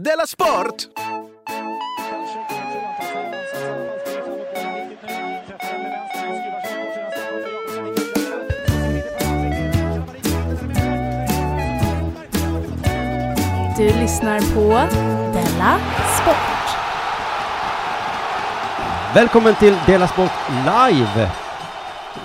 Della Sport! Du lyssnar på Della Sport. Välkommen till Dela Sport Live!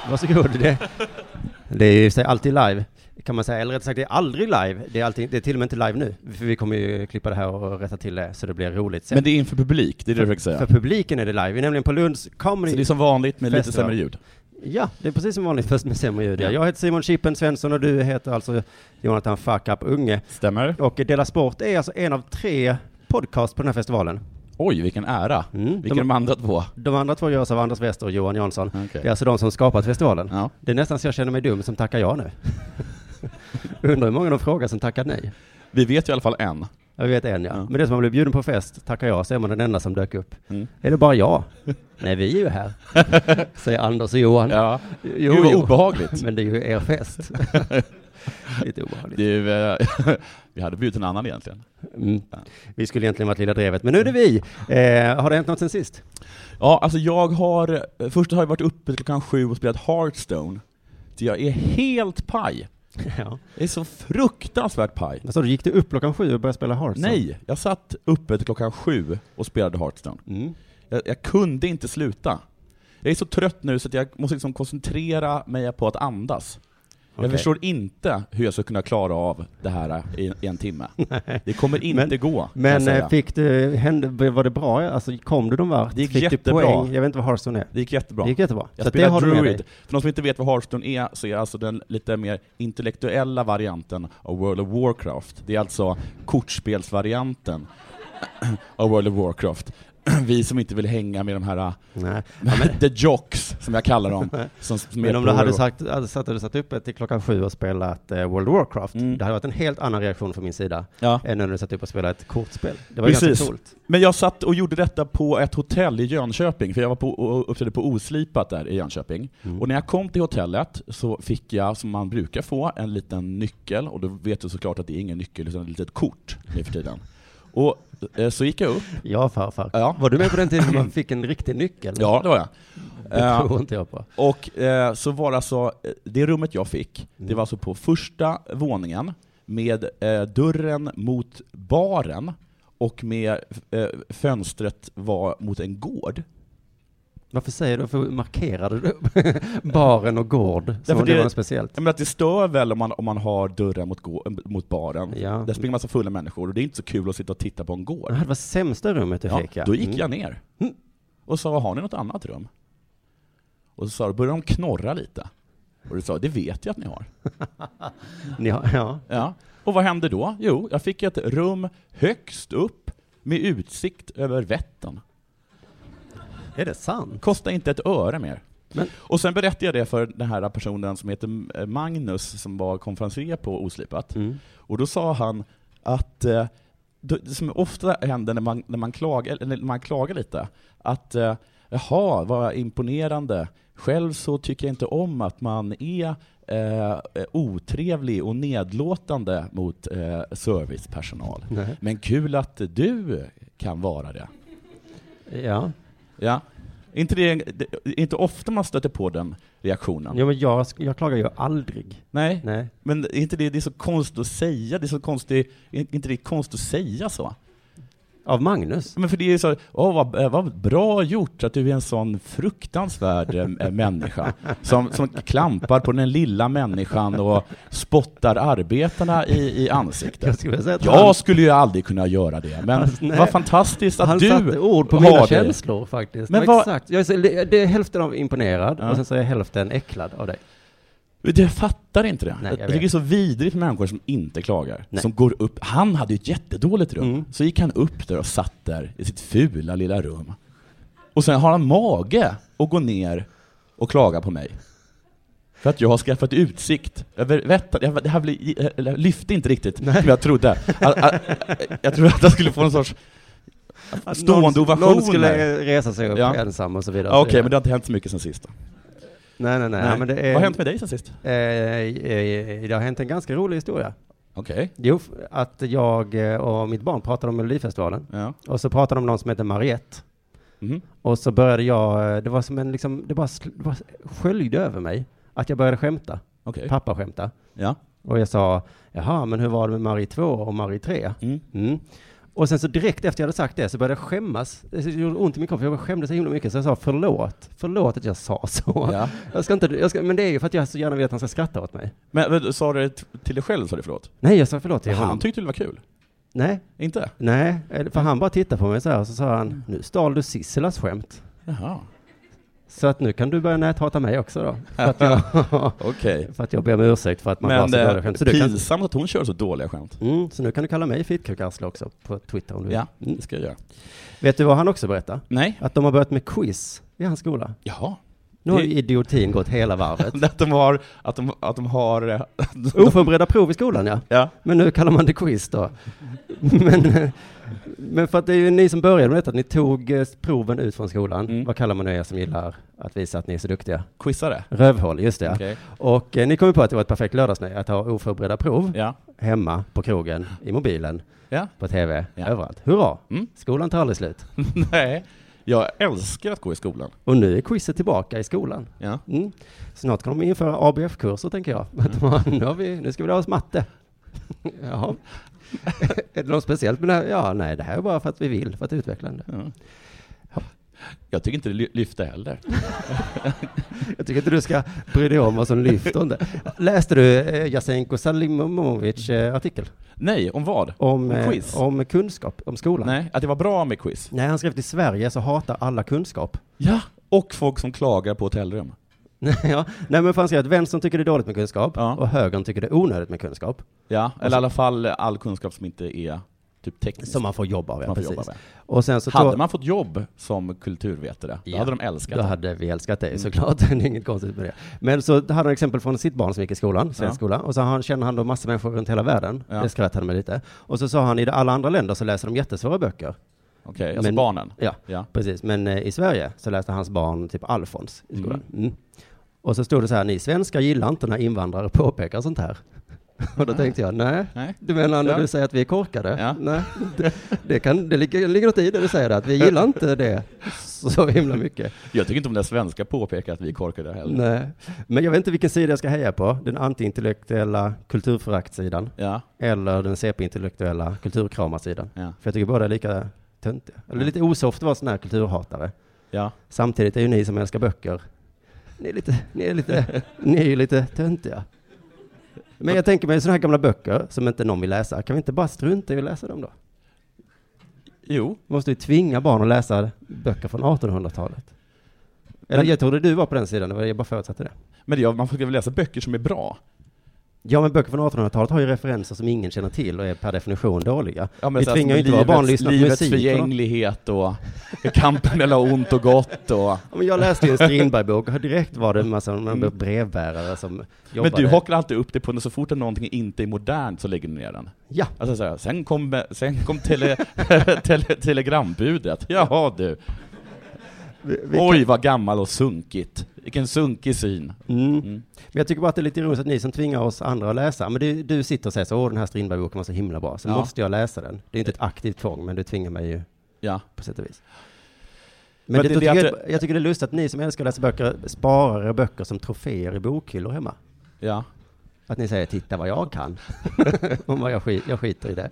Varsågod. Det, det är ju alltid live, kan man säga. Eller rättare sagt, det är aldrig live. Det är, alltid, det är till och med inte live nu. För vi kommer ju klippa det här och rätta till det så det blir roligt sen. Men det är inför publik, det är det du försöker säga. För publiken är det live. Vi är nämligen på Lunds Så Comedy... det är som vanligt med lite sämre ljud. Ja, det är precis som vanligt först med sämre ljud. Ja. Ja. Jag heter Simon Chippen Svensson och du heter alltså Jonathan Fuck Up Unge. Stämmer? Och Dela Sport är alltså en av tre podcast på den här festivalen. Oj, vilken ära. Mm. Vilka är de andra två? De andra två görs av Anders Wester och Johan Jansson. Okej. Det är alltså de som skapat festivalen. Ja. Det är nästan så jag känner mig dum som tackar ja nu. Undrar hur många de frågar som tackar nej. Vi vet ju i alla fall en. Jag vet en ja. Ja. Men det som man blir bjuden på fest, tackar ja, så är man den enda som dök upp. Mm. Är det bara jag? nej, vi är ju här. Säger Anders och Johan. Ja, Jo, vad jo. obehagligt. Men det är ju er fest. Lite obehagligt. Det är, ju, eh, vi hade bjudit en annan egentligen. Mm. Vi skulle egentligen varit Lilla Drevet, men nu är det vi. Eh, har det hänt något sen sist? Ja, alltså jag har, först har jag varit uppe klockan sju och spelat Hearthstone. Så jag är helt paj. ja. Jag är så fruktansvärt paj. Du, gick du upp klockan sju och började spela Hearthstone? Nej, jag satt uppe till klockan sju och spelade Hearthstone. Mm. Jag, jag kunde inte sluta. Jag är så trött nu så att jag måste liksom koncentrera mig på att andas. Jag Okej. förstår inte hur jag ska kunna klara av det här i, i en timme. Det kommer inte Men- gå, jag Men eh, fick du, hände, var det bra? Alltså kom du någon vart? Det gick fick jättebra. du poäng? Jag vet inte vad Hearthstone är. Det gick jättebra. Det gick jättebra. Jag så att det har Druid. För de som inte vet vad Hearthstone är, så är alltså den lite mer intellektuella varianten av World of Warcraft. Det är alltså kortspelsvarianten av World of Warcraft. Vi som inte vill hänga med de här Nej. the jocks, som jag kallar dem. Som, som Men om du hade sagt, hade satt, hade satt upp till klockan sju och spelat eh, World of Warcraft, Mm. det hade varit en helt annan reaktion från min sida Ja. än när du satt upp och spelade ett kortspel. Det var ganska Precis. coolt. Men jag satt och gjorde detta på ett hotell i Jönköping, för jag var på, och uppträdde på Oslipat där i Jönköping. Mm. Och när jag kom till hotellet så fick jag, som man brukar få, en liten nyckel, och då vet du såklart att det är ingen nyckel utan ett litet kort nu för tiden. Och eh, så gick jag upp, Ja, farfar. Ja. Var du med på den tiden man fick en riktig nyckel? ja det var jag. Det Eh, tror inte jag på. Och eh, så var det alltså, eh, det rummet jag fick, det var alltså på första våningen, med eh, dörren mot baren, och med eh, fönstret var mot en gård. Varför säger du, varför markerade du baren och gård? Som Därför om det det- var något speciellt. Menar att det stör väl om man, om man har dörren mot, gå, mot baren. Ja. Där springer massa fulla människor, och det är inte så kul att sitta och titta på en gård. Det var sämsta rummet du Ja, fick ja. då gick Mm. jag ner Mm. och sa, har ni något annat rum? Och så sa du, började de knorra lite. Och du sa, det vet jag att ni har. Ni har, ja. Ja. Och vad hände då? Jo, jag fick ett rum högst upp med utsikt över Vättern. Är det sant? Kostade inte ett öre mer. Men- Och sen berättade jag det för den här personen som heter eh, Magnus, som var konferencier på Oslipat. Mm. Och då sa han att, eh, det som ofta händer när man, när man, klagar, när man klagar lite, att eh, jaha, vad imponerande, själv så tycker jag inte om att man är eh, otrevlig och nedlåtande mot eh, servicepersonal. Nej. Men kul att du kan vara det. Ja. Ja. Inte, det, det, inte ofta man stöter på den reaktionen. ja, men jag, jag klagar ju aldrig. Nej, Nej. men är inte det, det är så konstigt att säga, det är så konstigt, är inte det konstigt att säga så? Av Magnus? Men för det är så, åh vad, eh, vad bra gjort att du är en sån fruktansvärd eh, människa, som, som klampar på den lilla människan och spottar arbetarna i, i ansiktet. Jag skulle säga Jag skulle ju aldrig kunna göra det, men Alltså, vad fantastiskt att han du satte ord på mina det. känslor faktiskt. Men vad- Exakt. Jag är, så- det är hälften av imponerad Ja. och sen så är jag hälften äcklad av dig. Jag fattar inte det. Nej, jag jag tycker det är så vidrigt med människor som inte klagar. Nej. Som går upp, han hade ju ett jättedåligt rum, Mm. så gick han upp där och satt där i sitt fula lilla rum. Och sen har han mage att gå ner och klaga på mig. För att jag har skaffat utsikt över Vättern. Jag- Det här blir, eller, lyfte inte riktigt som jag trodde. Att- att- Jag trodde att jag skulle få en sorts stående någon, ovationer. någon skulle resa sig upp Ja. ensam och så vidare. Okej, vidare. men det har inte hänt så mycket sen sist. då. Nej, nej, nej. Men det, är, Vad har hänt med dig sen sist? Eh, eh, det har hänt en ganska rolig historia. Okej. Jo, f- att jag eh, och mitt barn pratade om Melodifestivalen. Ja. Och så pratade de om någon som heter Mariette. Mhm. Och så började jag, eh, det var som en liksom, det bara, det bara sköljde över mig. Att jag började skämta. Okej. Pappa skämta. Ja. Och jag sa, jaha, men hur var det med Marie 2 och Marie 3? Mm. Mm. Och sen så direkt efter jag hade sagt det så började jag skämmas. Det gjorde ont i min kropp, för jag skämdes så himla mycket. Så jag sa förlåt. Förlåt att jag sa så. Ja. Jag ska inte, jag ska, men det är ju för att jag så gärna vill att han ska skratta åt mig. Men, men sa du det till dig själv, sa du förlåt? Nej, jag sa förlåt till Han honom. tyckte det var kul. Nej, Inte? nej, eller- för han bara tittade på mig så här och så sa han, nu stal du Sisselas skämt. Jaha. Så att nu kan du börja näthata mig också då. För att jag, för att jag ber om ursäkt för att man Men så dåliga skämt. Så, kan, Pinsamt att hon kör så dåliga skämt. mm, så nu kan du kalla mig fittkukarsle också på Twitter om du vill. Ja, Mm. det ska jag göra. Vet du vad han också berättar? Nej. Att de har börjat med quiz i hans skola. Jaha. Nu har ju idiotin gått hela varvet. Att de har, att de, att de har... eh, Oförberedda prov i skolan ja. Ja. Men nu kallar man det quiz då. Men, eh, men för att det är ju ni som började med detta, att ni tog eh, proven ut från skolan. Mm. Vad kallar man nu er som gillar att visa att ni är så duktiga? Quizare? Rövhål, just det. Okej. Och eh, ni kom ju på att det var ett perfekt lördagsnöje att ha oförberedda prov Ja. hemma, på krogen, i mobilen, Ja. på tv, Ja. överallt. Hurra! Mm. Skolan tar aldrig slut. Nej. Jag älskar att gå i skolan. Och nu är quizet tillbaka i skolan. Ja. Mm. Snart kan de införa ABF-kurser, tänker jag. Har- nu, vi, nu ska vi lära oss matte. Jaha. är det något speciellt med det här? Ja, nej, det här är bara för att vi vill, för att utveckla det. ja. Jag tycker inte det ly- lyfter heller. Jag tycker inte du ska bry dig om vad som lyfter inte. Läste du eh, Jasenko Salimovic eh, artikel? Nej, om vad? Om, Om eh, quiz? om kunskap, om skolan? Nej, att det var bra med quiz. Nej, han skrev till Sverige så hatar alla kunskap. Ja. Och folk som klagar på hotellrum. ja, nej men han skrev att vänstern tycker det är dåligt med kunskap Ja. och högern tycker det är onödigt med kunskap. Ja, eller i alla fall all kunskap som inte är typ teknisk. Som man får jobba av, ja, precis. jobba. Och sen så Hade man fått jobb som kulturvetare, då Ja. hade de älskat Då det. hade vi älskat dig Mm. såklart, det är inget konstigt med det. Men så hade han exempel från sitt barn som gick i skolan, svensk Ja. skola, och så han, känner han då massor människor runt hela världen. Ja. Det skrattade han med lite. Och så sa han, i alla andra länder så läser de jättesvåra böcker. Okej, alltså Men- barnen. Ja, Ja. precis. Men eh, i Sverige så läste hans barn typ Alfons i skolan. Mm. Mm. Och så stod det så här, ni svenskar gillar inte när invandrare påpekar sånt här. Och då tänkte jag, nej, Nej. du menar när Ja. du säger att vi är korkade? Ja. Nej, det, det, kan, det ligger, ligger något i det du säger, att vi gillar inte det så himla mycket. Jag tycker inte om det svenska påpekar att vi är korkade heller. Nej, men jag vet inte vilken sida jag ska heja på. Den antiintellektuella kulturföraktsidan Ja, eller den CP-intellektuella kulturkramarsidan. ja, För jag tycker båda är lika töntiga. Eller lite osoft att vara sån här kulturhatare. ja. Samtidigt är ju ni som älskar böcker, ni är lite, ni är lite, ni är ju lite töntiga. Men jag tänker mig sådana här gamla böcker som inte någon vill läsa, kan vi inte bara strunta i att läsa dem då? Jo, Vi måste ju tvinga barn att läsa böcker från 1800-talet. Eller jag trodde du var på den sidan, jag bara förutsatte det. men det, man får väl läsa böcker som är bra. Ja, men böcker från 1800-talet har ju referenser som ingen känner till och är per definition dåliga. Ja, Vi så tvingar ju inte våra barn att lyssna på livets musik. förgänglighet och kampen mellan ont och gott och... Ja, men jag läste ju en Strindberg-bok och direkt var det en massa Mm. brevbärare som Men jobbade. du hakar alltid upp det på när så fort någonting inte är modernt så lägger du ner den. Ja, Alltså så här, sen kom, sen kom tele, tele, telegrambudet. Jaha du. Vi, vi Oj vad gammal och sunkigt. Vilken sunkig syn. kan, mm. Mm. Men jag tycker bara att det är lite ironiskt att ni som tvingar oss andra att läsa, men du, du sitter och säger så, åh den här Strindberg-boken var så himla bra, så Ja. måste jag läsa den. Det är inte ett aktivt tvång, men du tvingar mig ju Ja. på sätt och vis. Men Men, det- det, det jag, är tycker, jag, jag tycker det är lustigt att ni som älskar att läsa böcker sparar era böcker som troféer i bokhyllor hemma. Ja. Att ni säger, titta vad jag kan. Vad jag, skit, jag skiter i det.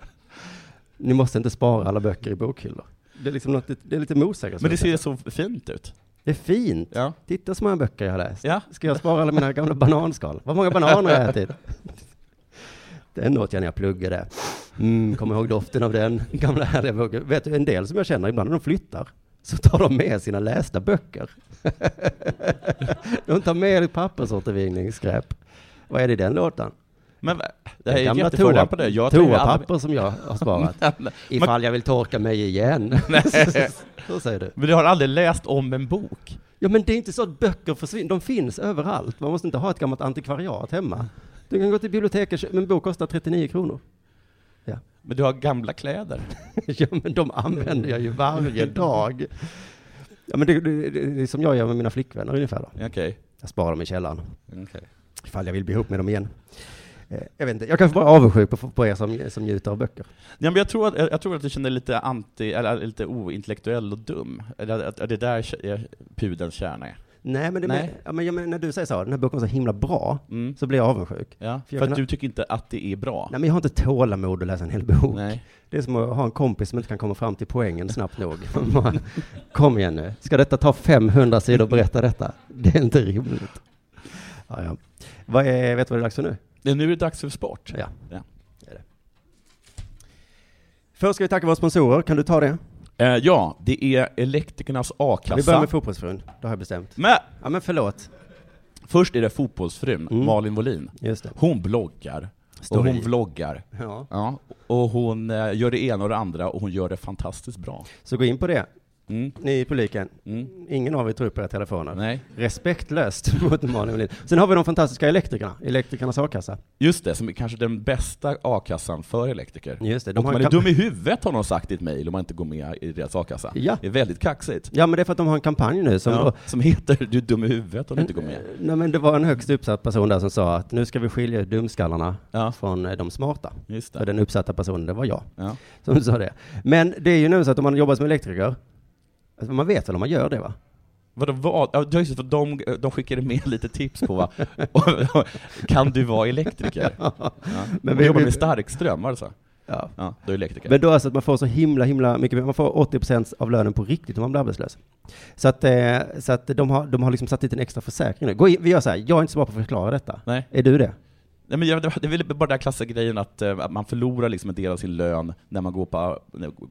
Ni måste inte spara alla böcker i bokhyllor. Det är liksom något, det är lite motsägelsefullt. Men det ser så fint ut. Det är fint. Ja. Titta så många böcker jag har läst. Ja. Ska jag spara alla mina gamla bananskal? Vad många bananer har jag ätit? Den åt jag när jag pluggade. Mm, kommer ihåg doften av den gamla härliga boken. Vet du, en del som jag känner ibland när de flyttar så tar de med sina lästa böcker. de tar med pappersåtervinningsskräp. Vad är det i den lådan? Men det här är Gamla toa- på det. Jag ju alla- Toapapper som jag har sparat. Ifall jag vill torka mig igen. så säger du. Men du har aldrig läst om en bok? Ja men det är inte så att böcker försvinner, de finns överallt. Man måste inte ha ett gammalt antikvariat hemma. Du kan gå till biblioteket, men en bok kostar 39 kronor. Men du har gamla kläder? ja men de använder jag ju varje dag. Ja men det, det, det är som jag gör med mina flickvänner ungefär då. Okej. Jag sparar dem i källaren. Okej. Ifall jag vill bli ihop med dem igen. Jag vet inte, jag kanske bara är avundsjuk på, på er som, som njuter av böcker. Ja, men jag, tror att, jag tror att du känner lite anti, eller lite ointellektuell och dum. Eller att, att det där är pudelns kärna är. Nej, men, Nej. Men, ja, men, ja, men när du säger så, den här boken var så himla bra, Mm. så blir jag avundsjuk. Ja, För för, jag att kan- du tycker inte att det är bra. Nej, men jag har inte tålamod att läsa en hel bok. Nej. Det är som att ha en kompis som inte kan komma fram till poängen snabbt nog. Kom igen nu, ska detta ta 500 sidor att berätta detta? Det är inte rimligt. Ja, ja. Vad är, vet du vad det är dags för nu? Nu är det dags för sport. Ja. Ja. Det är det. Först ska vi tacka våra sponsorer, kan du ta det? Eh, ja, det är Elektrikernas Vi börjar A-kassa. med fotbollsfrun, det har jag bestämt. Men Ja men förlåt, först är det fotbollsfrun, Mm. Malin Wollin. just det. Hon bloggar. Och Story. hon vloggar. Ja. Ja, och hon eh, gör det ena och det andra och hon gör det fantastiskt bra. Så gå in på det, Mm. ni i publiken. Mm. Ingen av er tar upp era telefoner. Nej. Respektlöst mot Malin Wohlin. Sen har vi de fantastiska elektrikerna, Elektrikernas a-kassa. Just det, som är kanske den bästa a-kassan för elektriker. Just det, de man är dum i huvudet har de sagt i ett mejl om man inte går med i deras a-kassa. Ja. Det är väldigt kaxigt. Ja men det är för att de har en kampanj nu som ja, som heter Du är dum i huvudet om du inte går med. Nej men det var en högst uppsatt person där som sa att nu ska vi skilja dumskallarna Ja, från eh, de smarta. just För det. den uppsatta personen, det var jag Ja. som sa det. Men det är ju nu så att om man jobbar som elektriker, alltså man vet väl om man gör det va? Vadå, vad? Ja, just för de, de skickade med lite tips på vad, kan du vara elektriker? Ja. Men Men vi- jobbar med starkström, var det så? Ja. Ja, du är elektriker. Men då alltså att man får så himla, himla mycket, man får 80% av lönen på riktigt om man blir arbetslös. Så att, eh, så att de har, de har liksom satt dit en extra försäkring nu. Gå in, vi gör så här, jag är inte så bra på att förklara detta. Nej. Är du det? Nej, men jag, det är väl bara den klassiska grejen att, eh, att man förlorar liksom en del av sin lön när man går på,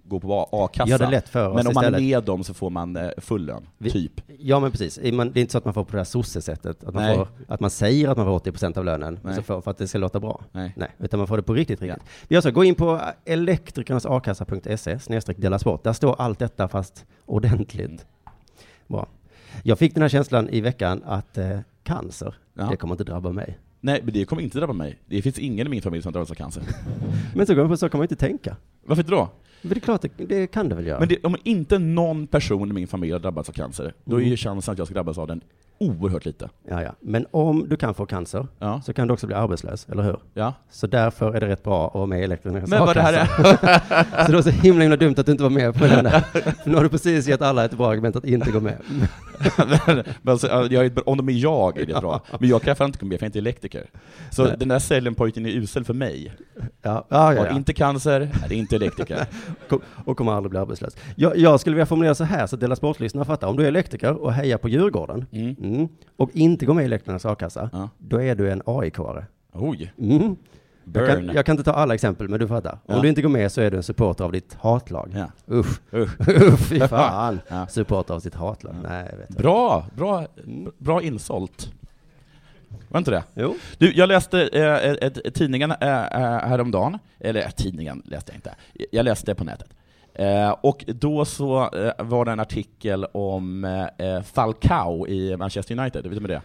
går på a-kassa. Gör det lätt för oss men om man är istället. med dem så får man eh, full lön, Vi- typ. Ja men precis, det är inte så att man får på det här sossesättet, att man, får, att man säger att man får 80% av lönen, för, för att det ska låta bra. Nej. Nej, utan man får det på riktigt, riktigt. Vi gör så, gå in på elektrikernasakassa.se, snedstreck dela sport. Där står allt detta fast ordentligt. Mm. Bra. Jag fick den här känslan i veckan att eh, cancer, Ja. det kommer inte drabba mig. Nej, men det kommer inte drabba mig. Det finns ingen i min familj som drabbas av cancer. Men så, på, så kan man inte tänka. Varför inte då? Men det är klart, det, det kan det väl göra. Men det, om inte någon person i min familj har drabbats av cancer, då är ju chansen att jag ska drabbas av den oerhört lite. Ja, ja. Men om du kan få cancer, Ja. så kan du också bli arbetslös, eller hur? Ja. Så därför är det rätt bra att vara med i elektrikernas Men vad det här är... Så det var så himla, himla dumt att du inte var med på den där. Nu har du precis gett alla ett bra argument att inte gå med. men, men alltså, jag om de är jag är det bra, men jag kan fan inte gå med för jag är inte elektriker. Så Nej. den där cellenpojken är usel för mig. Ja, ja, ja, Har inte cancer, är inte elektriker. Och kommer aldrig bli arbetslös. Jag, jag skulle vilja formulera så här så att Dela Sportlyssnarna fattar. Om du är elektriker och hejar på Djurgården Mm. mm, och inte går med i elektrikernas a-kassa, Ja. då är du en AIK-are. Oj, Mm. Jag, kan, jag kan inte ta alla exempel, men du fattar. Om Ja. du inte går med så är du en supporter av ditt hatlag. Ja. Usch, Usch. usch, fy fan. Ja. Supporter av sitt hatlag. Nej, vet. Bra, bra, bra insålt. Var inte det? Jo. Du, jag läste eh, ett, tidningen eh, eh, häromdagen, eller eh, tidningen läste jag inte, jag läste på nätet. Eh, och då så eh, var det en artikel om eh, Falcao i Manchester United, vet du med det?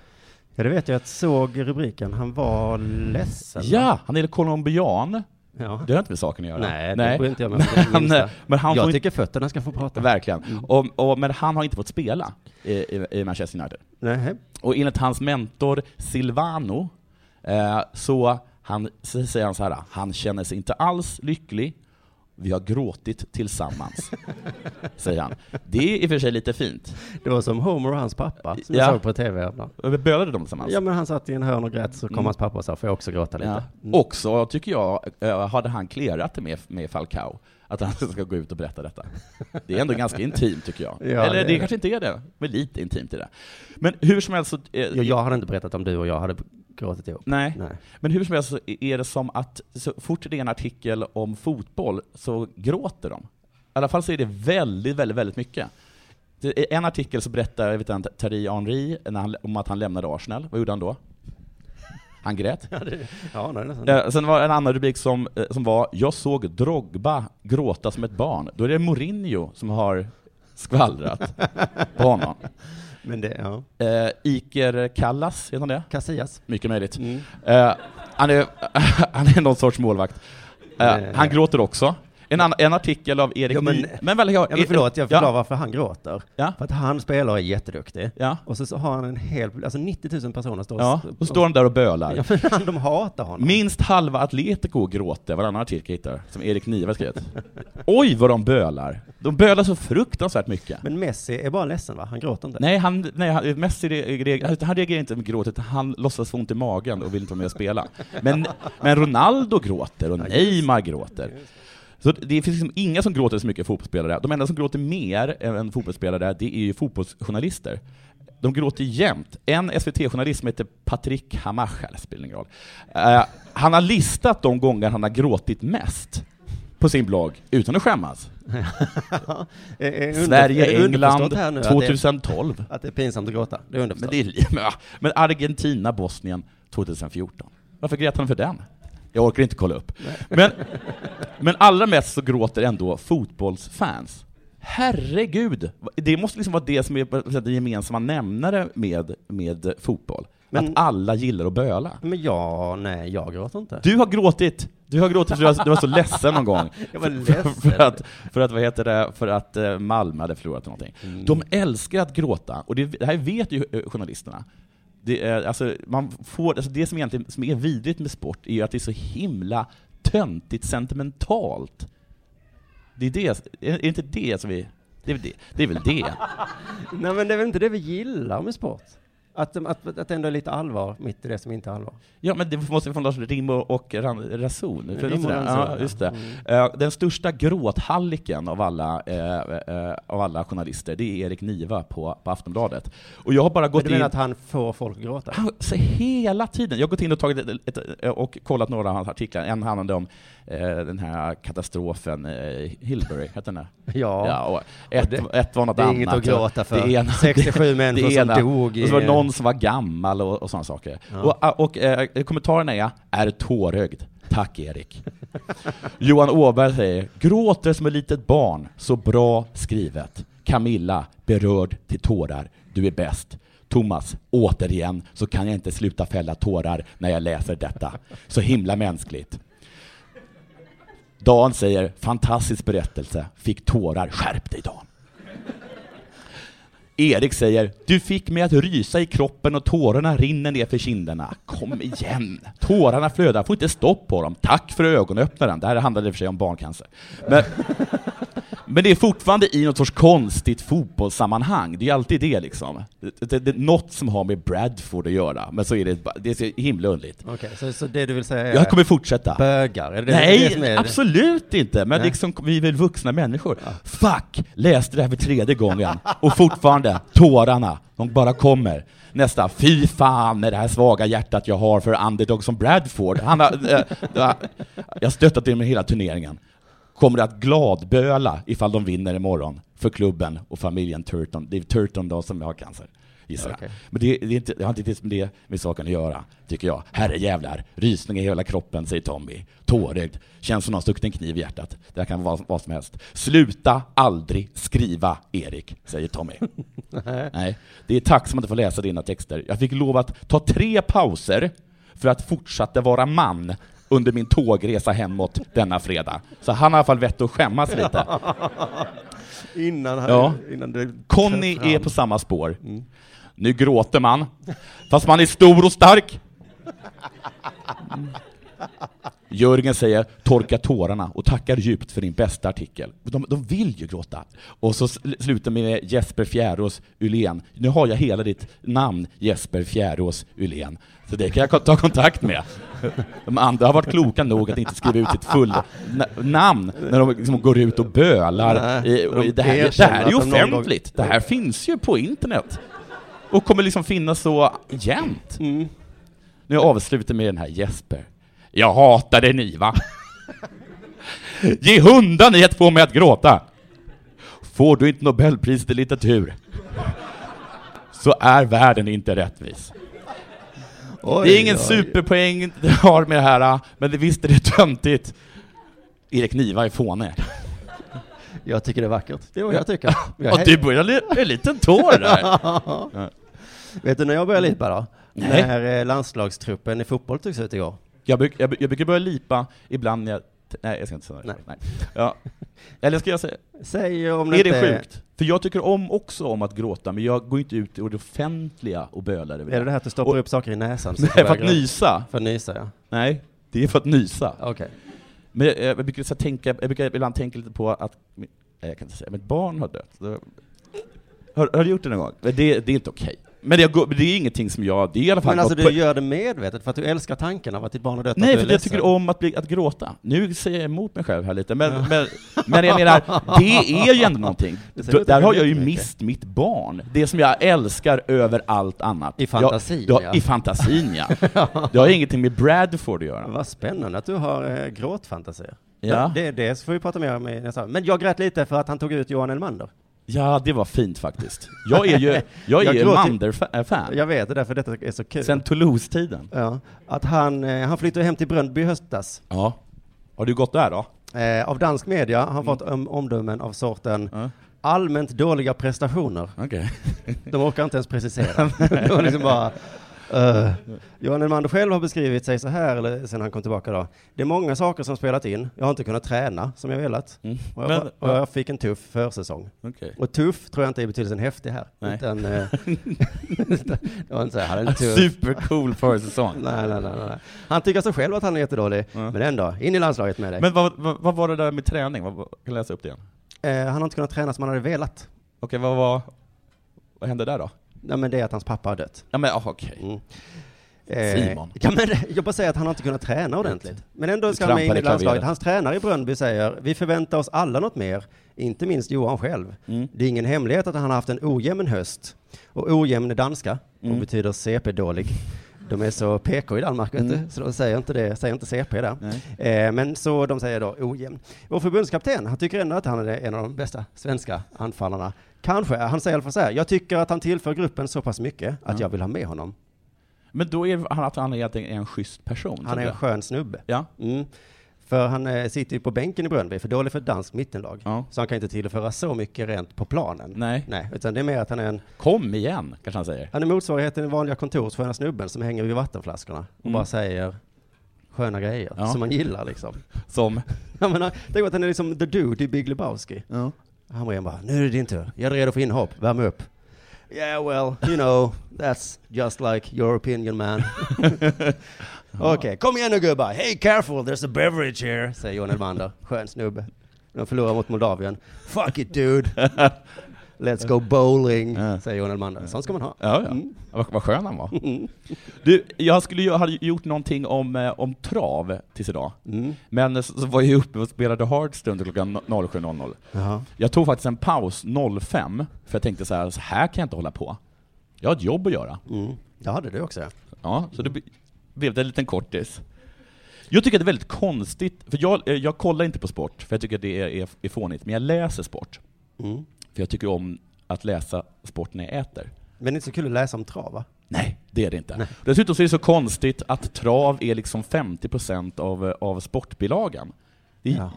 Ja, det vet jag. Jag såg rubriken. Han var ledsen. Ja, han är colombian. Ja. Det har inte med saken att göra. Nej, det bryr inte jag det men, men han Jag får tycker fötterna ska få prata. inte, verkligen. Och, och, men han har inte fått spela i, i, i Manchester United. Nej. Och enligt hans mentor Silvano, eh, så, han, så säger han så här, han känner sig inte alls lycklig, vi har gråtit tillsammans, säger han. Det är i och för sig lite fint. Det var som Homer och hans pappa, som Ja. jag såg på tv ibland. Bölade de tillsammans? Ja, men han satt i en hörn och grät, så kom Mm. hans pappa och sa, får jag också gråta lite? Ja. Mm. Också, tycker jag, eh, hade han clearat det med, med Falcao, att han ska gå ut och berätta detta. Det är ändå ganska intimt, tycker jag. Ja, Eller det det, kanske inte är det, men lite intimt i det. Men hur som helst så... eh, Ja, jag hade inte berättat om du och jag hade gråtit ihop. Nej. Nej. Men hur som helst så är det som att så fort det är en artikel om fotboll så gråter de. I alla fall så är det väldigt, väldigt, väldigt mycket. Det är en artikel så berättar jag vet inte, Thierry Henry när han, om att han lämnade Arsenal. Vad gjorde han då? Han grät. Ja, det, ja nästan. Eh, Sen var det en annan rubrik som, eh, som var ”Jag såg Drogba gråta som ett barn”. Då är det Mourinho som har skvallrat på honom. Men det, ja. Eh, Iker Kallas, heter han det? Casillas. Mycket möjligt. Mm. Eh, han, är, han är någon sorts målvakt. Eh, han gråter också. En, annan, en artikel av Erik Ja, men- Ny... Men väl, jag, Ja, men förlåt, jag ja, förklarar varför han gråter. Ja. För att han spelar och är jätteduktig. Ja, Och så, så har han en hel, alltså 90 000 personer står ja, och står de där och bölar. Ja, men de hatar honom. Minst halva Atletico gråter, varannan artikel hittar, som Erik Niva skrivit. Oj vad de bölar! De bölar så fruktansvärt mycket. Men Messi är bara ledsen va? Han gråter inte. Nej, han, nej han, Messi reagerar, han reagerar inte med gråt, utan han låtsas få ont i magen och vill inte vara med och spela. Men, men Ronaldo gråter och Neymar gråter. Så det finns liksom inga som gråter så mycket fotbollsspelare. De enda som gråter mer än fotbollsspelare, det är ju fotbollsjournalister. De gråter jämt. En SVT-journalist som heter Patrik Hamacha, det spelar ingen roll. Eh, han har listat de gånger han har gråtit mest på sin blogg, utan att skämmas. Sverige, England, här nu att det- 2012. Att det är pinsamt att gråta. Det är Men, underförstått. det är, men, men Argentina, Bosnien 2014. Varför grät han för den? Jag orkar inte kolla upp. Men, men allra mest så gråter ändå fotbollsfans. Herregud! Det måste liksom vara det som är den gemensamma nämnare med, med fotboll. Men- att alla gillar att böla. Men ja, nej, jag gråter inte. Du har gråtit, du har gråtit för du var, du var så ledsen någon gång. Jag var För, ledsen. för, att, för att, vad heter det, för att eh, Malmö hade förlorat någonting. Mm. De älskar att gråta, och det, det här vet ju eh, journalisterna. Det, är, alltså, man får, alltså det som egentligen som är vidrigt med sport är ju att det är så himla töntigt sentimentalt. Det är det, är det inte det som vi... Det är väl det. Det är väl det. Nej men det är väl inte det vi gillar med sport? Att, att, att det ändå är lite allvar mitt i det som inte är allvar. Ja, men det måste få någon rim och, ran- Rim och ja, just det. ja. Eh, Den största gråthalliken av alla, eh, eh, av alla journalister, det är Erik Niva på, på Aftonbladet. Och jag har bara Men gått du in... menar att han får folk att gråta? Han, så hela tiden. Jag har gått in och tagit ett, ett, och kollat några av hans artiklar. En handlade om den här katastrofen Hillbury, heter den där? Ja. Ja, ett, det- ett var något det är annat. inget att gråta för. Det ena, 67 människor som dog i- Någon som var gammal och, och sådana saker. Ja. Och, och eh, kommentarerna är, är tårögd. Tack Erik. Johan Åberg säger, gråter som ett litet barn, så bra skrivet. Camilla, berörd till tårar, du är bäst. Thomas, återigen så kan jag inte sluta fälla tårar när jag läser detta. Så himla mänskligt. Dan säger, fantastisk berättelse, fick tårar, skärp dig Dan. Erik säger, du fick mig att rysa i kroppen och tårarna rinner ner för kinderna. Kom igen! Tårarna flödar, får inte stopp på dem. Tack för ögonöppnaren. Det här handlade i och för sig om barncancer. Men, men det är fortfarande i något sorts konstigt fotbollssammanhang. Det är alltid det liksom. Det, det, det är något som har med Bradford att göra, men så är det, det är så himla underligt. Okej, så, så det du vill säga är Jag kommer fortsätta. bögar? Är det Nej, det är absolut inte! Men Nej. liksom, vi är väl vuxna människor. Fuck! Läste det här för tredje gången, och fortfarande, tårarna, de bara kommer. Nästa, fy fan med det här svaga hjärtat jag har för underdog som Bradford. Han har, äh, jag har stöttat dem med hela turneringen. Kommer att gladböla ifall de vinner imorgon för klubben och familjen Turton. Det är Turton då som har cancer, gissar jag. Okej. Men det, det, är inte, det har inte med det med saken att göra, tycker jag. Herre jävlar, rysning i hela kroppen, säger Tommy. Tårögd, känns som någon stuckit en kniv i hjärtat. Det här kan vara vad som helst. Sluta aldrig skriva, Erik, säger Tommy. Nej, det är tacksamt att få läsa dina texter. Jag fick lov att ta tre pauser för att fortsätta vara man under min tågresa hemåt denna fredag. Så han har i alla fall vett att skämmas lite. Innan, han- Ja. innan det Conny är på samma spår. Nu gråter man, fast man är stor och stark. Jörgen säger torka tårarna och tackar djupt för din bästa artikel. De, de vill ju gråta. Och så sl- slutar med Jesper Fjärås Ylén. Nu har jag hela ditt namn, Jesper Fjärås Ylén. Så det kan jag ta kontakt med. De andra har varit kloka nog att inte skriva ut sitt fulla na- namn när de liksom går ut och bölar. Nej, det, här, det här är ju offentligt. Det här finns ju på internet. Och kommer liksom finnas så jämt. Mm. Nu avslutar med den här Jesper. Jag hatar dig ni va? Ge hundan i att få mig att gråta. Får du inte Nobelpriset i litteratur så är världen inte rättvis. Oj, Det är ingen oj. superpoäng det har med det här, men det visst är det töntigt. Erik Niva är fåne. Jag tycker det är vackert. Det är vad jag tycker. Jag är- du börjar li- en liten tår där. Vet du när jag började lipa då? Nej. När eh, landslagstruppen i fotboll togs ut igår. Jag, bruk, jag, jag brukar börja lipa ibland när jag Nej, jag ska inte säga det. Nej. Nej. Ja. Eller ska jag säga, Säg om det är det inte sjukt? För jag tycker om också om att gråta, men jag går inte ut i det offentliga och bölar över Är det det här att du stoppar Och- upp saker i näsan? Nej, för att gråta? nysa. För att nysa, ja. Nej, det är för att nysa. Okej. Men jag, jag, brukar så tänka, jag brukar ibland tänka lite på att, jag kan inte säga, mitt barn har dött. Har, har du gjort det någon gång? Det, det är inte okej. Men det, går- det är ingenting som jag, det är i alla fall Men alltså du gör det medvetet för att du älskar tanken av att ditt barn har dött? Nej, för jag tycker om att, bli, att gråta. Nu säger jag emot mig själv här lite, men, men, men jag menar, det är ju ändå någonting. Det Där att har jag ju mist mitt barn. Det som jag älskar över allt annat. I fantasin, jag, ja. I fantasin, ja. Det har ingenting med Bradford att göra. Vad spännande att du har eh, gråtfantasier. Ja. Det, det får vi prata mer om i nästa. Men jag grät lite för att han tog ut Johan Elmander. Ja, det var fint faktiskt. Jag är ju, jag är Jag ju Mander-fan. Jag vet det, därför detta är så kul. Sen Toulouse-tiden. ja, att han, eh, han flyttade hem till Bröndby i höstas. Ja. Har du gått där då? Eh, av dansk media har han fått um, omdömen av sorten Ja. allmänt dåliga prestationer. Okej. De orkar inte ens precisera. De liksom bara, uh. Johan Elmander själv har beskrivit sig så här, eller sen han kom tillbaka då. Det är många saker som spelat in. Jag har inte kunnat träna som jag velat. Mm. Och jag, Men- och jag fick en tuff försäsong. Okej. Och tuff tror jag inte är betydelsen häftig här. Nej. Utan, eh, det var inte så, jag hade en tuff. Supercool försäsong. Nej, nej, nej, nej. Han tycker så själv att han är jättedålig. Ja. Men ändå, in i landslaget med dig. Men vad, vad, vad var det där med träning? Vad, kan jag läsa upp det igen? Eh, han har inte kunnat träna som han hade velat. Okej, vad var... Vad hände där då? Nej, men det är att hans pappa har dött. Ja men ah, okej. Mm. Eh, Simon. Ja, men jag bara säger att han har inte kunnat träna ordentligt. Men ändå ska han med in trampade i klaveret. landslaget. Hans tränare i Bröndby säger, vi förväntar oss alla något mer, inte minst Johan själv. Mm. Det är ingen hemlighet att han har haft en ojämn höst. Och ojämn är danska och Mm. betyder CP-dålig. De är så PK i Danmark, vet Mm. du, så de säger inte det, säger inte CP där. Eh, men så de säger då ojämn. Vår förbundskapten, han tycker ändå att han är en av de bästa svenska anfallarna. Kanske, han säger i alla fall så här, jag tycker att han tillför gruppen så pass mycket att Ja. jag vill ha med honom. Men då är han att han är en schysst person? Han är en skön snubbe. Ja. Mm. För han eh, sitter ju på bänken i Bröndby, för dålig för ett danskt mittenlag. ja. Så han kan inte tillföra så mycket rent på planen. Nej. Nej, utan det är mer att han är en, Kom igen, kanske han säger. han är motsvarigheten till den vanliga kontorssköna snubben som hänger vid vattenflaskorna och Mm. bara säger sköna grejer Ja. som man gillar liksom. Som... Jag menar, tänk att han är liksom the dude i Big Lebowski. Ja. Hamrén bara, nu är det din tur. Jag är redo för inhopp, värm upp. Yeah well, you know, that's just like your opinion man. Okej, kom igen nu gubbar. Hey careful, there's a beverage here, säger Johan Elmander. Skön snubbe. De förlorar mot Moldavien. Fuck it dude. Let's go bowling, Ja. säger Johan Elmander. Sånt ska man ha. Ja, ja. Mm. Vad, vad skön han var. Mm. Du, jag skulle ju ha gjort någonting om, eh, om trav tills idag. Mm. Men så, så var jag uppe och spelade Hearthstone till klockan 07.00. Jaha. Jag tog faktiskt en paus 05, för jag tänkte så här, så här kan jag inte hålla på. Jag har ett jobb att göra. Mm. Det hade du också ja. Ja, så det blev det en liten kortis. Jag tycker att det är väldigt konstigt, för jag, eh, jag kollar inte på sport, för jag tycker att det är, är, är fånigt, men jag läser sport. Mm. För jag tycker om att läsa sport när jag äter. Men det är inte så kul att läsa om trav va? Nej, det är det inte. Nej. Dessutom så är det så konstigt att trav är liksom 50% av, av sportbilagan. Det, är-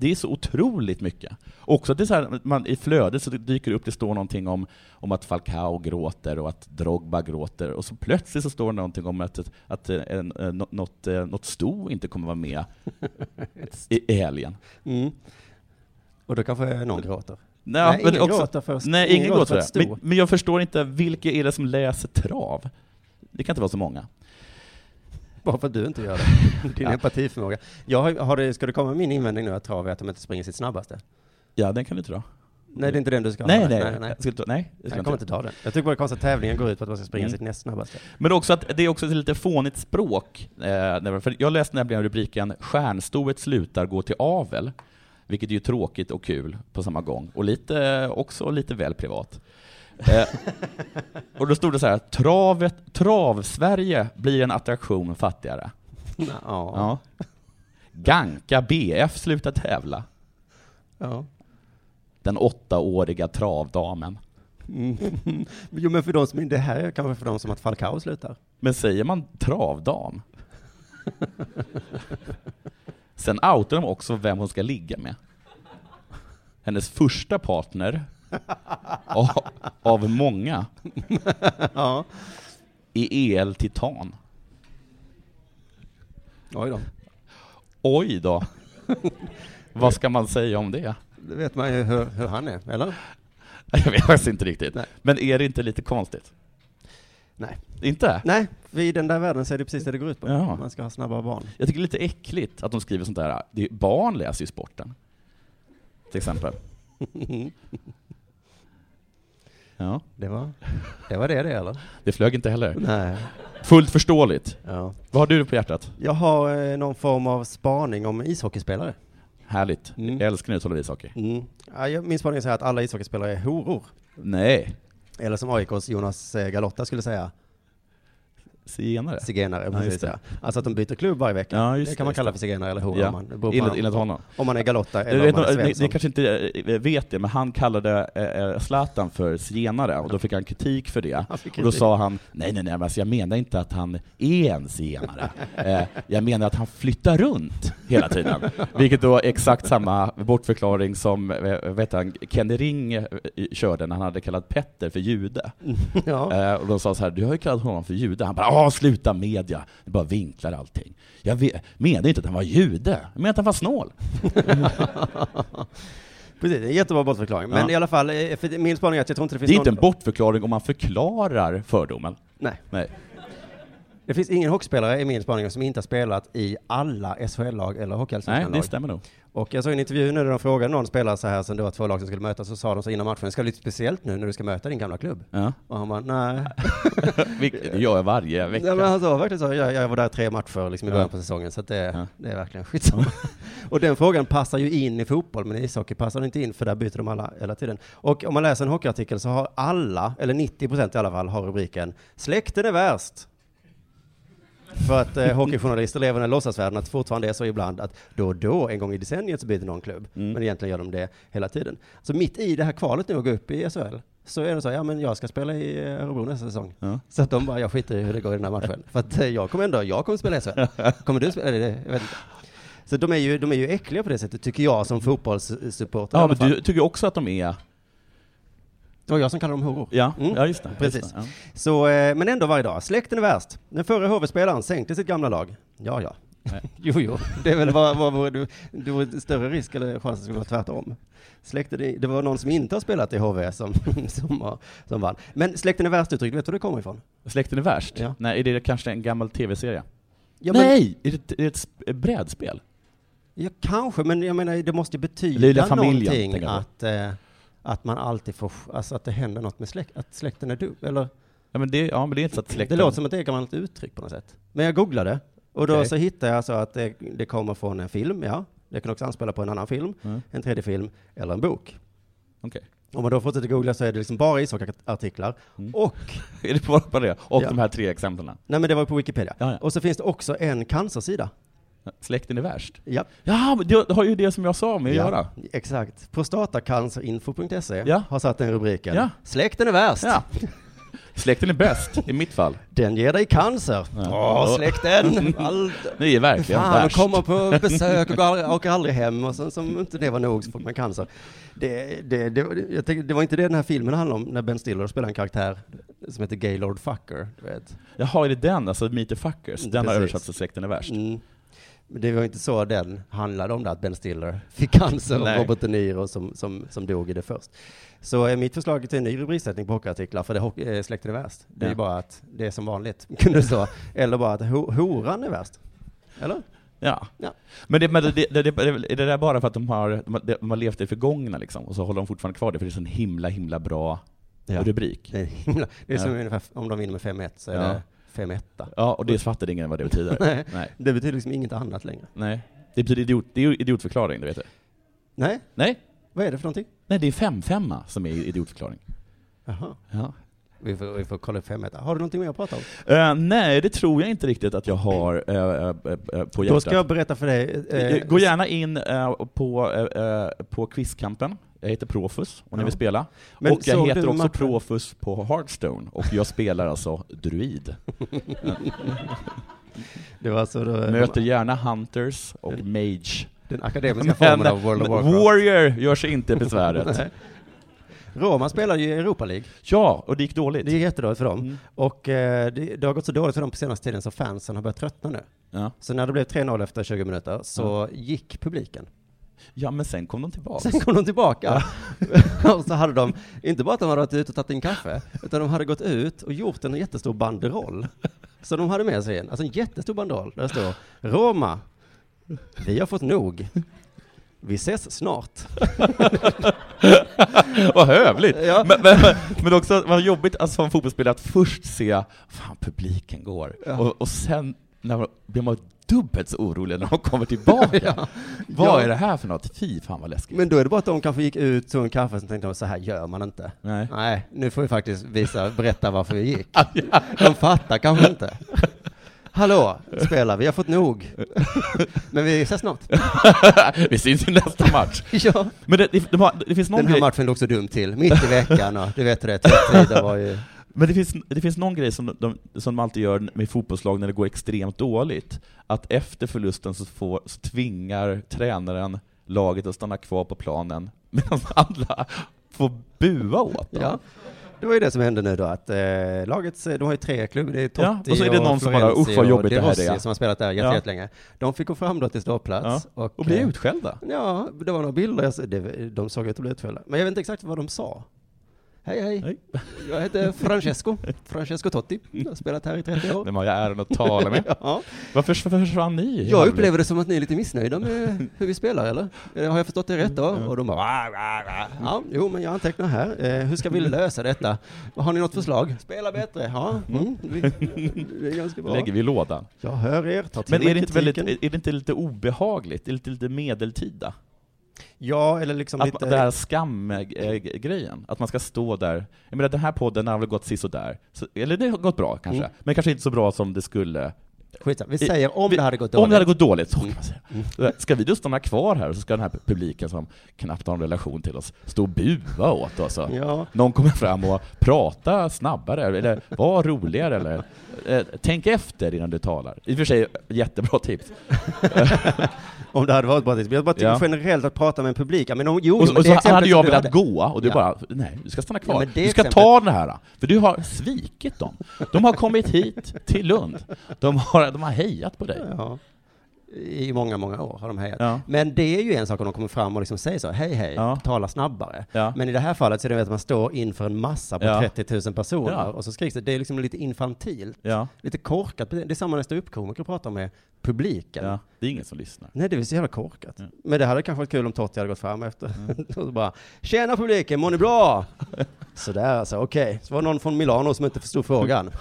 det är så otroligt mycket. Också att det är så här, att man, i flödet så dyker det upp, det står någonting om, om att Falcao gråter och att Drogba gråter, och så plötsligt så står det någonting om att, att eh, en, en, nå- något, eh, något sto inte kommer vara med i, i helgen. Mm. Och då kanske någon gråter. Nej, Nej, men ingen också, gråter för nej, ingen ingen gråter gråter för. Men, men jag förstår inte, vilka är det som läser trav? Det kan inte vara så många. Bara för att du inte gör det. Din Ja. empatiförmåga. Jag har, har det, ska du komma med min invändning nu att trav är att de inte springer sitt snabbaste? Ja, den kan du dra. Nej, det är inte den du ska Nej, ha. nej, nej. Jag, ska inte, nej, Jag jag kommer inte. ta den. Jag tycker bara konstigt att tävlingen går ut på att man ska springa Mm. sitt näst snabbaste. Men också att det är också ett lite fånigt språk. Eh, när- för jag läste nämligen rubriken ”Stjärnstoet slutar gå till avel”, vilket är ju tråkigt och kul på samma gång, och lite, också lite väl privat. Eh, och då stod det så här, travet, trav-Sverige blir en attraktion fattigare. Ja. Ja. Ganka BF slutar tävla. ja. Den åttaåriga travdamen. Mm. Jo, men för de som, det här är kanske för de som att Falcao slutar. Men säger man travdam? Sen outar de också vem hon ska ligga med. Hennes första partner, av, av många, ja. är EL Titan. Oj då. Oj då. Vad ska man säga om det? Det vet man ju hur, hur han är, eller? Jag vet faktiskt inte riktigt. Nej. Men är det inte lite konstigt? Nej. Inte? Nej, i den där världen så är det precis det det går ut på. Ja. Man ska ha snabba barn. Jag tycker det är lite äckligt att de skriver sånt där. Det är, barn läser ju sporten. Till exempel. Ja, Det var det, var det, det eller? det flög inte heller. Nej. Fullt förståeligt. Ja. Vad har du på hjärtat? Jag har eh, någon form av spaning om ishockeyspelare. Härligt. Mm. Jag älskar när du talar ishockey. Mm. Ja, jag- min spaning är så här att alla ishockeyspelare är horor. Nej. Eller som AIKs Jonas eh, Galotta skulle säga, Zigenare? zigenare. Ja, precis, det. ja. Alltså att de byter klubb varje vecka. Ja, just det kan det, man kalla det. för zigenare eller hora. Ja, man, det enligt, om- enligt honom. om man är Galotta eller vet, om man är ni, Svensson. ni kanske inte eh, vet det, men han kallade eh, Zlatan för zigenare, och då fick han kritik för det. Fick Och då kritik. sa han, nej nej nej, alltså jag menar inte att han är en zigenare. Eh, jag menar att han flyttar runt hela tiden. Vilket då är exakt samma bortförklaring som eh, vet han, Kenny Ring eh, körde när han hade kallat Petter för jude. ja. Eh, och de sa så här, du har ju kallat honom för jude. Han bara, ah sluta media, det bara vinklar allting. Jag vet, menade inte att han var jude, jag menade att han var snål. Precis, det är en jättebra bortförklaring. Men Ja. i alla fall, eh, för min spaning är att jag tror inte det finns Det är inte en någon... bortförklaring om man förklarar fördomen. Nej. Nej. Det finns ingen hockeyspelare i min spaning som inte har spelat i alla SHL-lag eller Nej, hockeyallsvenskan det stämmer nog. Och jag såg en intervju nu där de frågade någon spelare så här, som det var två lag som skulle mötas, så sa de så innan matchen, ska det bli speciellt nu när du ska möta din gamla klubb? Ja. Och han bara, nej. Det gör jag varje vecka. men han sa verkligen så, jag, jag var där tre matcher liksom i Ja. början på säsongen, så det, Ja. det är verkligen skitsamma. och den frågan passar ju in i fotboll, men i ishockey passar den inte in, för där byter de alla hela tiden. Och om man läser en hockeyartikel så har alla, eller 90 procent i alla fall, har rubriken Släkten är värst. För att eh, hockeyjournalister lever i den låtsasvärlden att fortfarande är så ibland att då och då, en gång i decenniet, så byter någon klubb. Mm. Men egentligen gör de det hela tiden. Så mitt i det här kvalet nu att gå upp i SHL, så är det så, ja men jag ska spela i eh, Örebro nästa säsong. Ja. Så att de bara, jag skiter i hur det går i den här matchen. För att eh, jag kommer ändå, jag kommer spela i SHL. Kommer du spela? Eller, jag vet inte. Så de är, ju, de är ju äckliga på det sättet, tycker jag som fotbollssupporter. Ja, men du tycker också att de är... Det var jag som kallade dem horor. Ja, Mm. ja just det. Precis. Just det, ja. Så, eh, men ändå varje dag. Släkten är värst. Den förre HV-spelaren sänkte sitt gamla lag. Ja, ja. Nej. jo, jo. Det är väl vad, vad vore du, det vore större risk eller chans att det skulle vara tvärtom. Släkten, det, var någon som inte har spelat i HV som, som, som vann. Men släkten är värst uttryck, vet du var det kommer ifrån? Släkten är värst? Ja. Nej, är det kanske en gammal tv-serie? Ja, men, Nej! Är det, är det ett sp- brädspel? ja, kanske, men jag menar det måste betyda Lilla familjen, någonting att, eh, att man alltid får, alltså att det händer något med släkt, att släkten är dum, eller? Ja, men det, ja, men det är inte så att släkten... Det låter som att det är ett gammalt uttryck på något sätt. Men jag googlade, och då Okej. så hittade jag så att det, det kommer från en film, ja. Det kan också anspela på en annan film, Mm. en tredje film, eller en bok. Okej. Om man då fortsätter googla så är det liksom bara ishockeyartiklar. Mm. Och, Är det bara på det? Och Ja. de här tre exemplen? nej men det var på Wikipedia. Ja, ja. Och så finns det också en cancersida. Släkten är värst? Ja, Ja, men det har ju det som jag sa med att göra. exakt. Prostatacancerinfo.se Ja. har satt den rubriken. Ja. Släkten är värst. Ja. Släkten är bäst, i mitt fall. Den ger dig cancer. Åh, Ja. släkten! All... Ni är verkligen Fan, värst. kommer på besök och går aldrig, åker aldrig hem och sen som inte det var nog så får man cancer. Det, det, det, jag tänkte, det var inte det den här filmen handlade om, när Ben Stiller spelar en karaktär som heter Gaylord Fucker, du vet. Jaha, är det den? Alltså Meet the Fuckers? Den har Precis. översatts till Släkten är värst? Mm. Men det var inte så den handlade om det, att Ben Stiller fick cancer och. Robert De Niro som, som, som dog i det först. Så eh, mitt förslag till en ny rubriksättning på hockeyartiklar, för det hockey, eh, släkten är värst, det är Ja. ju bara att det är som vanligt, kunde det stå. Eller bara att ho, horan är värst. Eller? Ja. Ja. Men, det, men det, det, det, är det där bara för att de har, de har- levt i det förgångna liksom, och så håller de fortfarande kvar det, för det är så en himla, himla bra Ja. rubrik? Det är, himla, det är som Ja. ungefär, om de vinner med 5-1 så är det 5-1. Ja, och det fattade ingen vad det betyder. Nej. Nej. Det betyder liksom inget annat längre. Nej. Det betyder idiot, det är idiotförklaring, det vet du. Nej, Nej, vad är det för någonting? nej det är fem-femma som är idiotförklaring. Jaha. Ja. Vi får, vi får kolla upp 5-1. Har du någonting mer att prata om? Eh, nej, det tror jag inte riktigt att jag har eh, eh, på hjärtat. Då ska jag berätta för dig. Gå gärna in på, på Quizkampen. Jag heter Profus om ni Ja. vill spela. Men och jag heter också matchen? Profus på Hearthstone, och jag spelar alltså druid. Det var alltså då, Möter gärna Hunters och Mage. den akademiska formen av World of Warcraft. Warrior gör sig inte besväret. Roma spelade ju i Europa League. Ja, och det gick dåligt. Det gick jättedåligt för dem. Mm. Och eh, det, det har gått så dåligt för dem på senaste tiden så fansen har börjat tröttna nu. Ja. Så när det blev 3-0 efter 20 minuter så Mm. gick publiken. Ja, men sen kom de tillbaka. Sen kom de tillbaka. och så hade de, inte bara att de hade varit ute och tagit en kaffe, utan de hade gått ut och gjort en jättestor banderoll. Så de hade med sig en, alltså en jättestor banderoll, där det står Roma, vi har fått nog. Vi ses snart. Vad hövligt! Ja. Men, men, men, men också vad jobbigt alltså, som fotbollsspelare att först se, fan publiken går, Ja. och, och sen när blir man dubbelt så orolig när de kommer tillbaka. Ja. Vad Ja. är det här för något? Fy fan vad läskigt. Men då är det bara att de kanske gick ut, tog en kaffe, och tänkte så här gör man inte. Nej. Nej, nu får vi faktiskt visa, berätta varför vi gick. De fattar kanske inte. Hallå, spela, vi har fått nog. Men vi ses snart. Vi syns i nästa match. Ja. Men det, det, de har, det finns någon Den här grej, matchen låg så dumt till, mitt i veckan och du vet hur det, tvätttider var ju... men det finns, det finns någon grej som de, som de alltid gör med fotbollslag när det går extremt dåligt. Att efter förlusten så, får, så tvingar tränaren laget att stanna kvar på planen medan alla får bua åt dem. Ja. Det var ju det som hände nu då, att eh, lagets, de har ju tre klubbar, det är Totti Ja, och så är det någon som bara, Florenzi "Usch, vad och jobbigt De det här Rossi är." som har spelat där Ja. jättelänge. De fick gå fram då till ståplats. Och, Och bli eh, utskällda. Ja, det var några bilder, jag, det, de såg ut att bli utfällda. Men jag vet inte exakt vad de sa. Hej, hej. Hej. Jag heter Francesco, Francesco Totti. Jag har spelat här i 30 år. Vem har jag äran att tala med? Ja. Varför, försvann ni? Jag upplever det som att ni är lite missnöjda med hur vi spelar, eller? Har jag förstått det rätt då? Och de bara, "Wah, wah, wah." ja, jo, men jag antecknar här. Eh, hur ska vi lösa detta? Har ni något förslag? Spela bättre, ja, mm, vi, det är ganska bra. lägger vi lådan. Jag hör er, ta till Men är det, inte väldigt, är det inte lite obehagligt? Är det inte lite medeltida? Ja, eller liksom Att, lite... Det här skamgrejen, att man ska stå där. Jag menar, den här podden har väl gått sisådär. Så, eller det har gått bra kanske, Mm. men kanske inte så bra som det skulle. Skitsamma, vi säger om vi- det hade gått dåligt. Om det hade gått dåligt, så kan Mm. man säga. Ska vi då stanna kvar här så ska den här publiken som knappt har en relation till oss stå och bua åt oss? Ja, Någon kommer fram och prata snabbare, eller var roligare, eller eh, tänk efter innan du talar. I och för sig, jättebra tips. om det hade varit tips. Jag bara tycker Ja. generellt att prata med en publik. Ja, Men om, jo, Och, men och det så hade jag velat gå, och du Ja. bara, nej, du ska stanna kvar. men det du ska exemplet- ta den här, för du har svikit dem. De har kommit hit till Lund. De har, de har hejat på dig. Ja. I många, många år har de hejat. Ja. Men det är ju en sak om de kommer fram och liksom säger så, hej hej, Ja. tala snabbare. Ja. Men i det här fallet så är det att man står inför en massa på Ja. 30 000 personer och så skriks det. Det är liksom lite infantilt, lite korkat. Det är samma när ståuppkomiker pratar med publiken. ja, det är ingen som lyssnar. Nej, det är så jävla korkat. Men det hade kanske varit kul om Totti hade gått fram efter. och så bara, tjena publiken, mår ni bra? Sådär alltså, okej. Så var det någon från Milano som inte förstod frågan.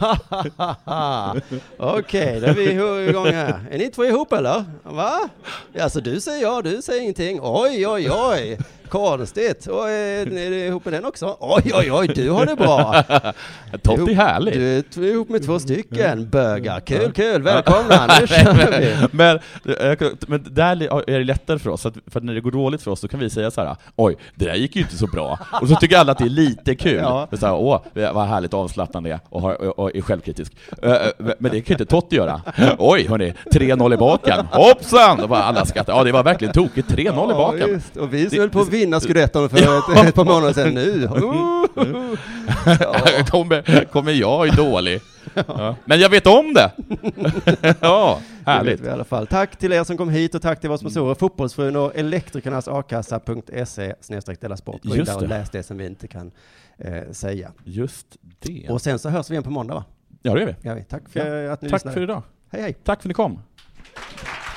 okej, då är vi igång här. Är ni två ihop eller? Va? Alltså du säger ja, du säger ingenting. Oj, oj, oj. Konstigt. Och är är du ihop med den också? Oj, oj, oj, du har det bra. Totti är härlig. Du är ihop med två stycken bögar. Kul, kul. Välkomna, nu kör vi. men, eh, men där är det lättare för oss, för att när det går dåligt för oss så kan vi säga så här: oj, det där gick ju inte så bra. Och så tycker alla att det är lite kul. Ja. Så här, Åh, vad härligt avslappnande är, och, har, och, och är självkritisk. Eh, eh, Men det kan ju inte Totti göra. Oj, hörni, 3-0 i baken. Hoppsan! Och bara alla skrattar. Ja, det var verkligen tokigt. 3-0 i Ja, baken. just. Och vi Det- höll på att vinna scudetton för ett, ett par månader sedan nu. Ja. kommer, kommer jag är dålig. Ja. Men jag vet om det! ja, Det härligt. vi i alla fall. Tack till er som kom hit och tack till våra sponsorer Fotbollsfrun och Elektrikernas a-kassa.se dela sport. Gå in där och det. läs det som vi inte kan eh, säga. Just det. Och sen så hörs vi igen på måndag va? Ja, det gör vi. Ja. Tack för att ni Tack lyssnade. för idag. Hej hej. Tack för att ni kom. Thank you.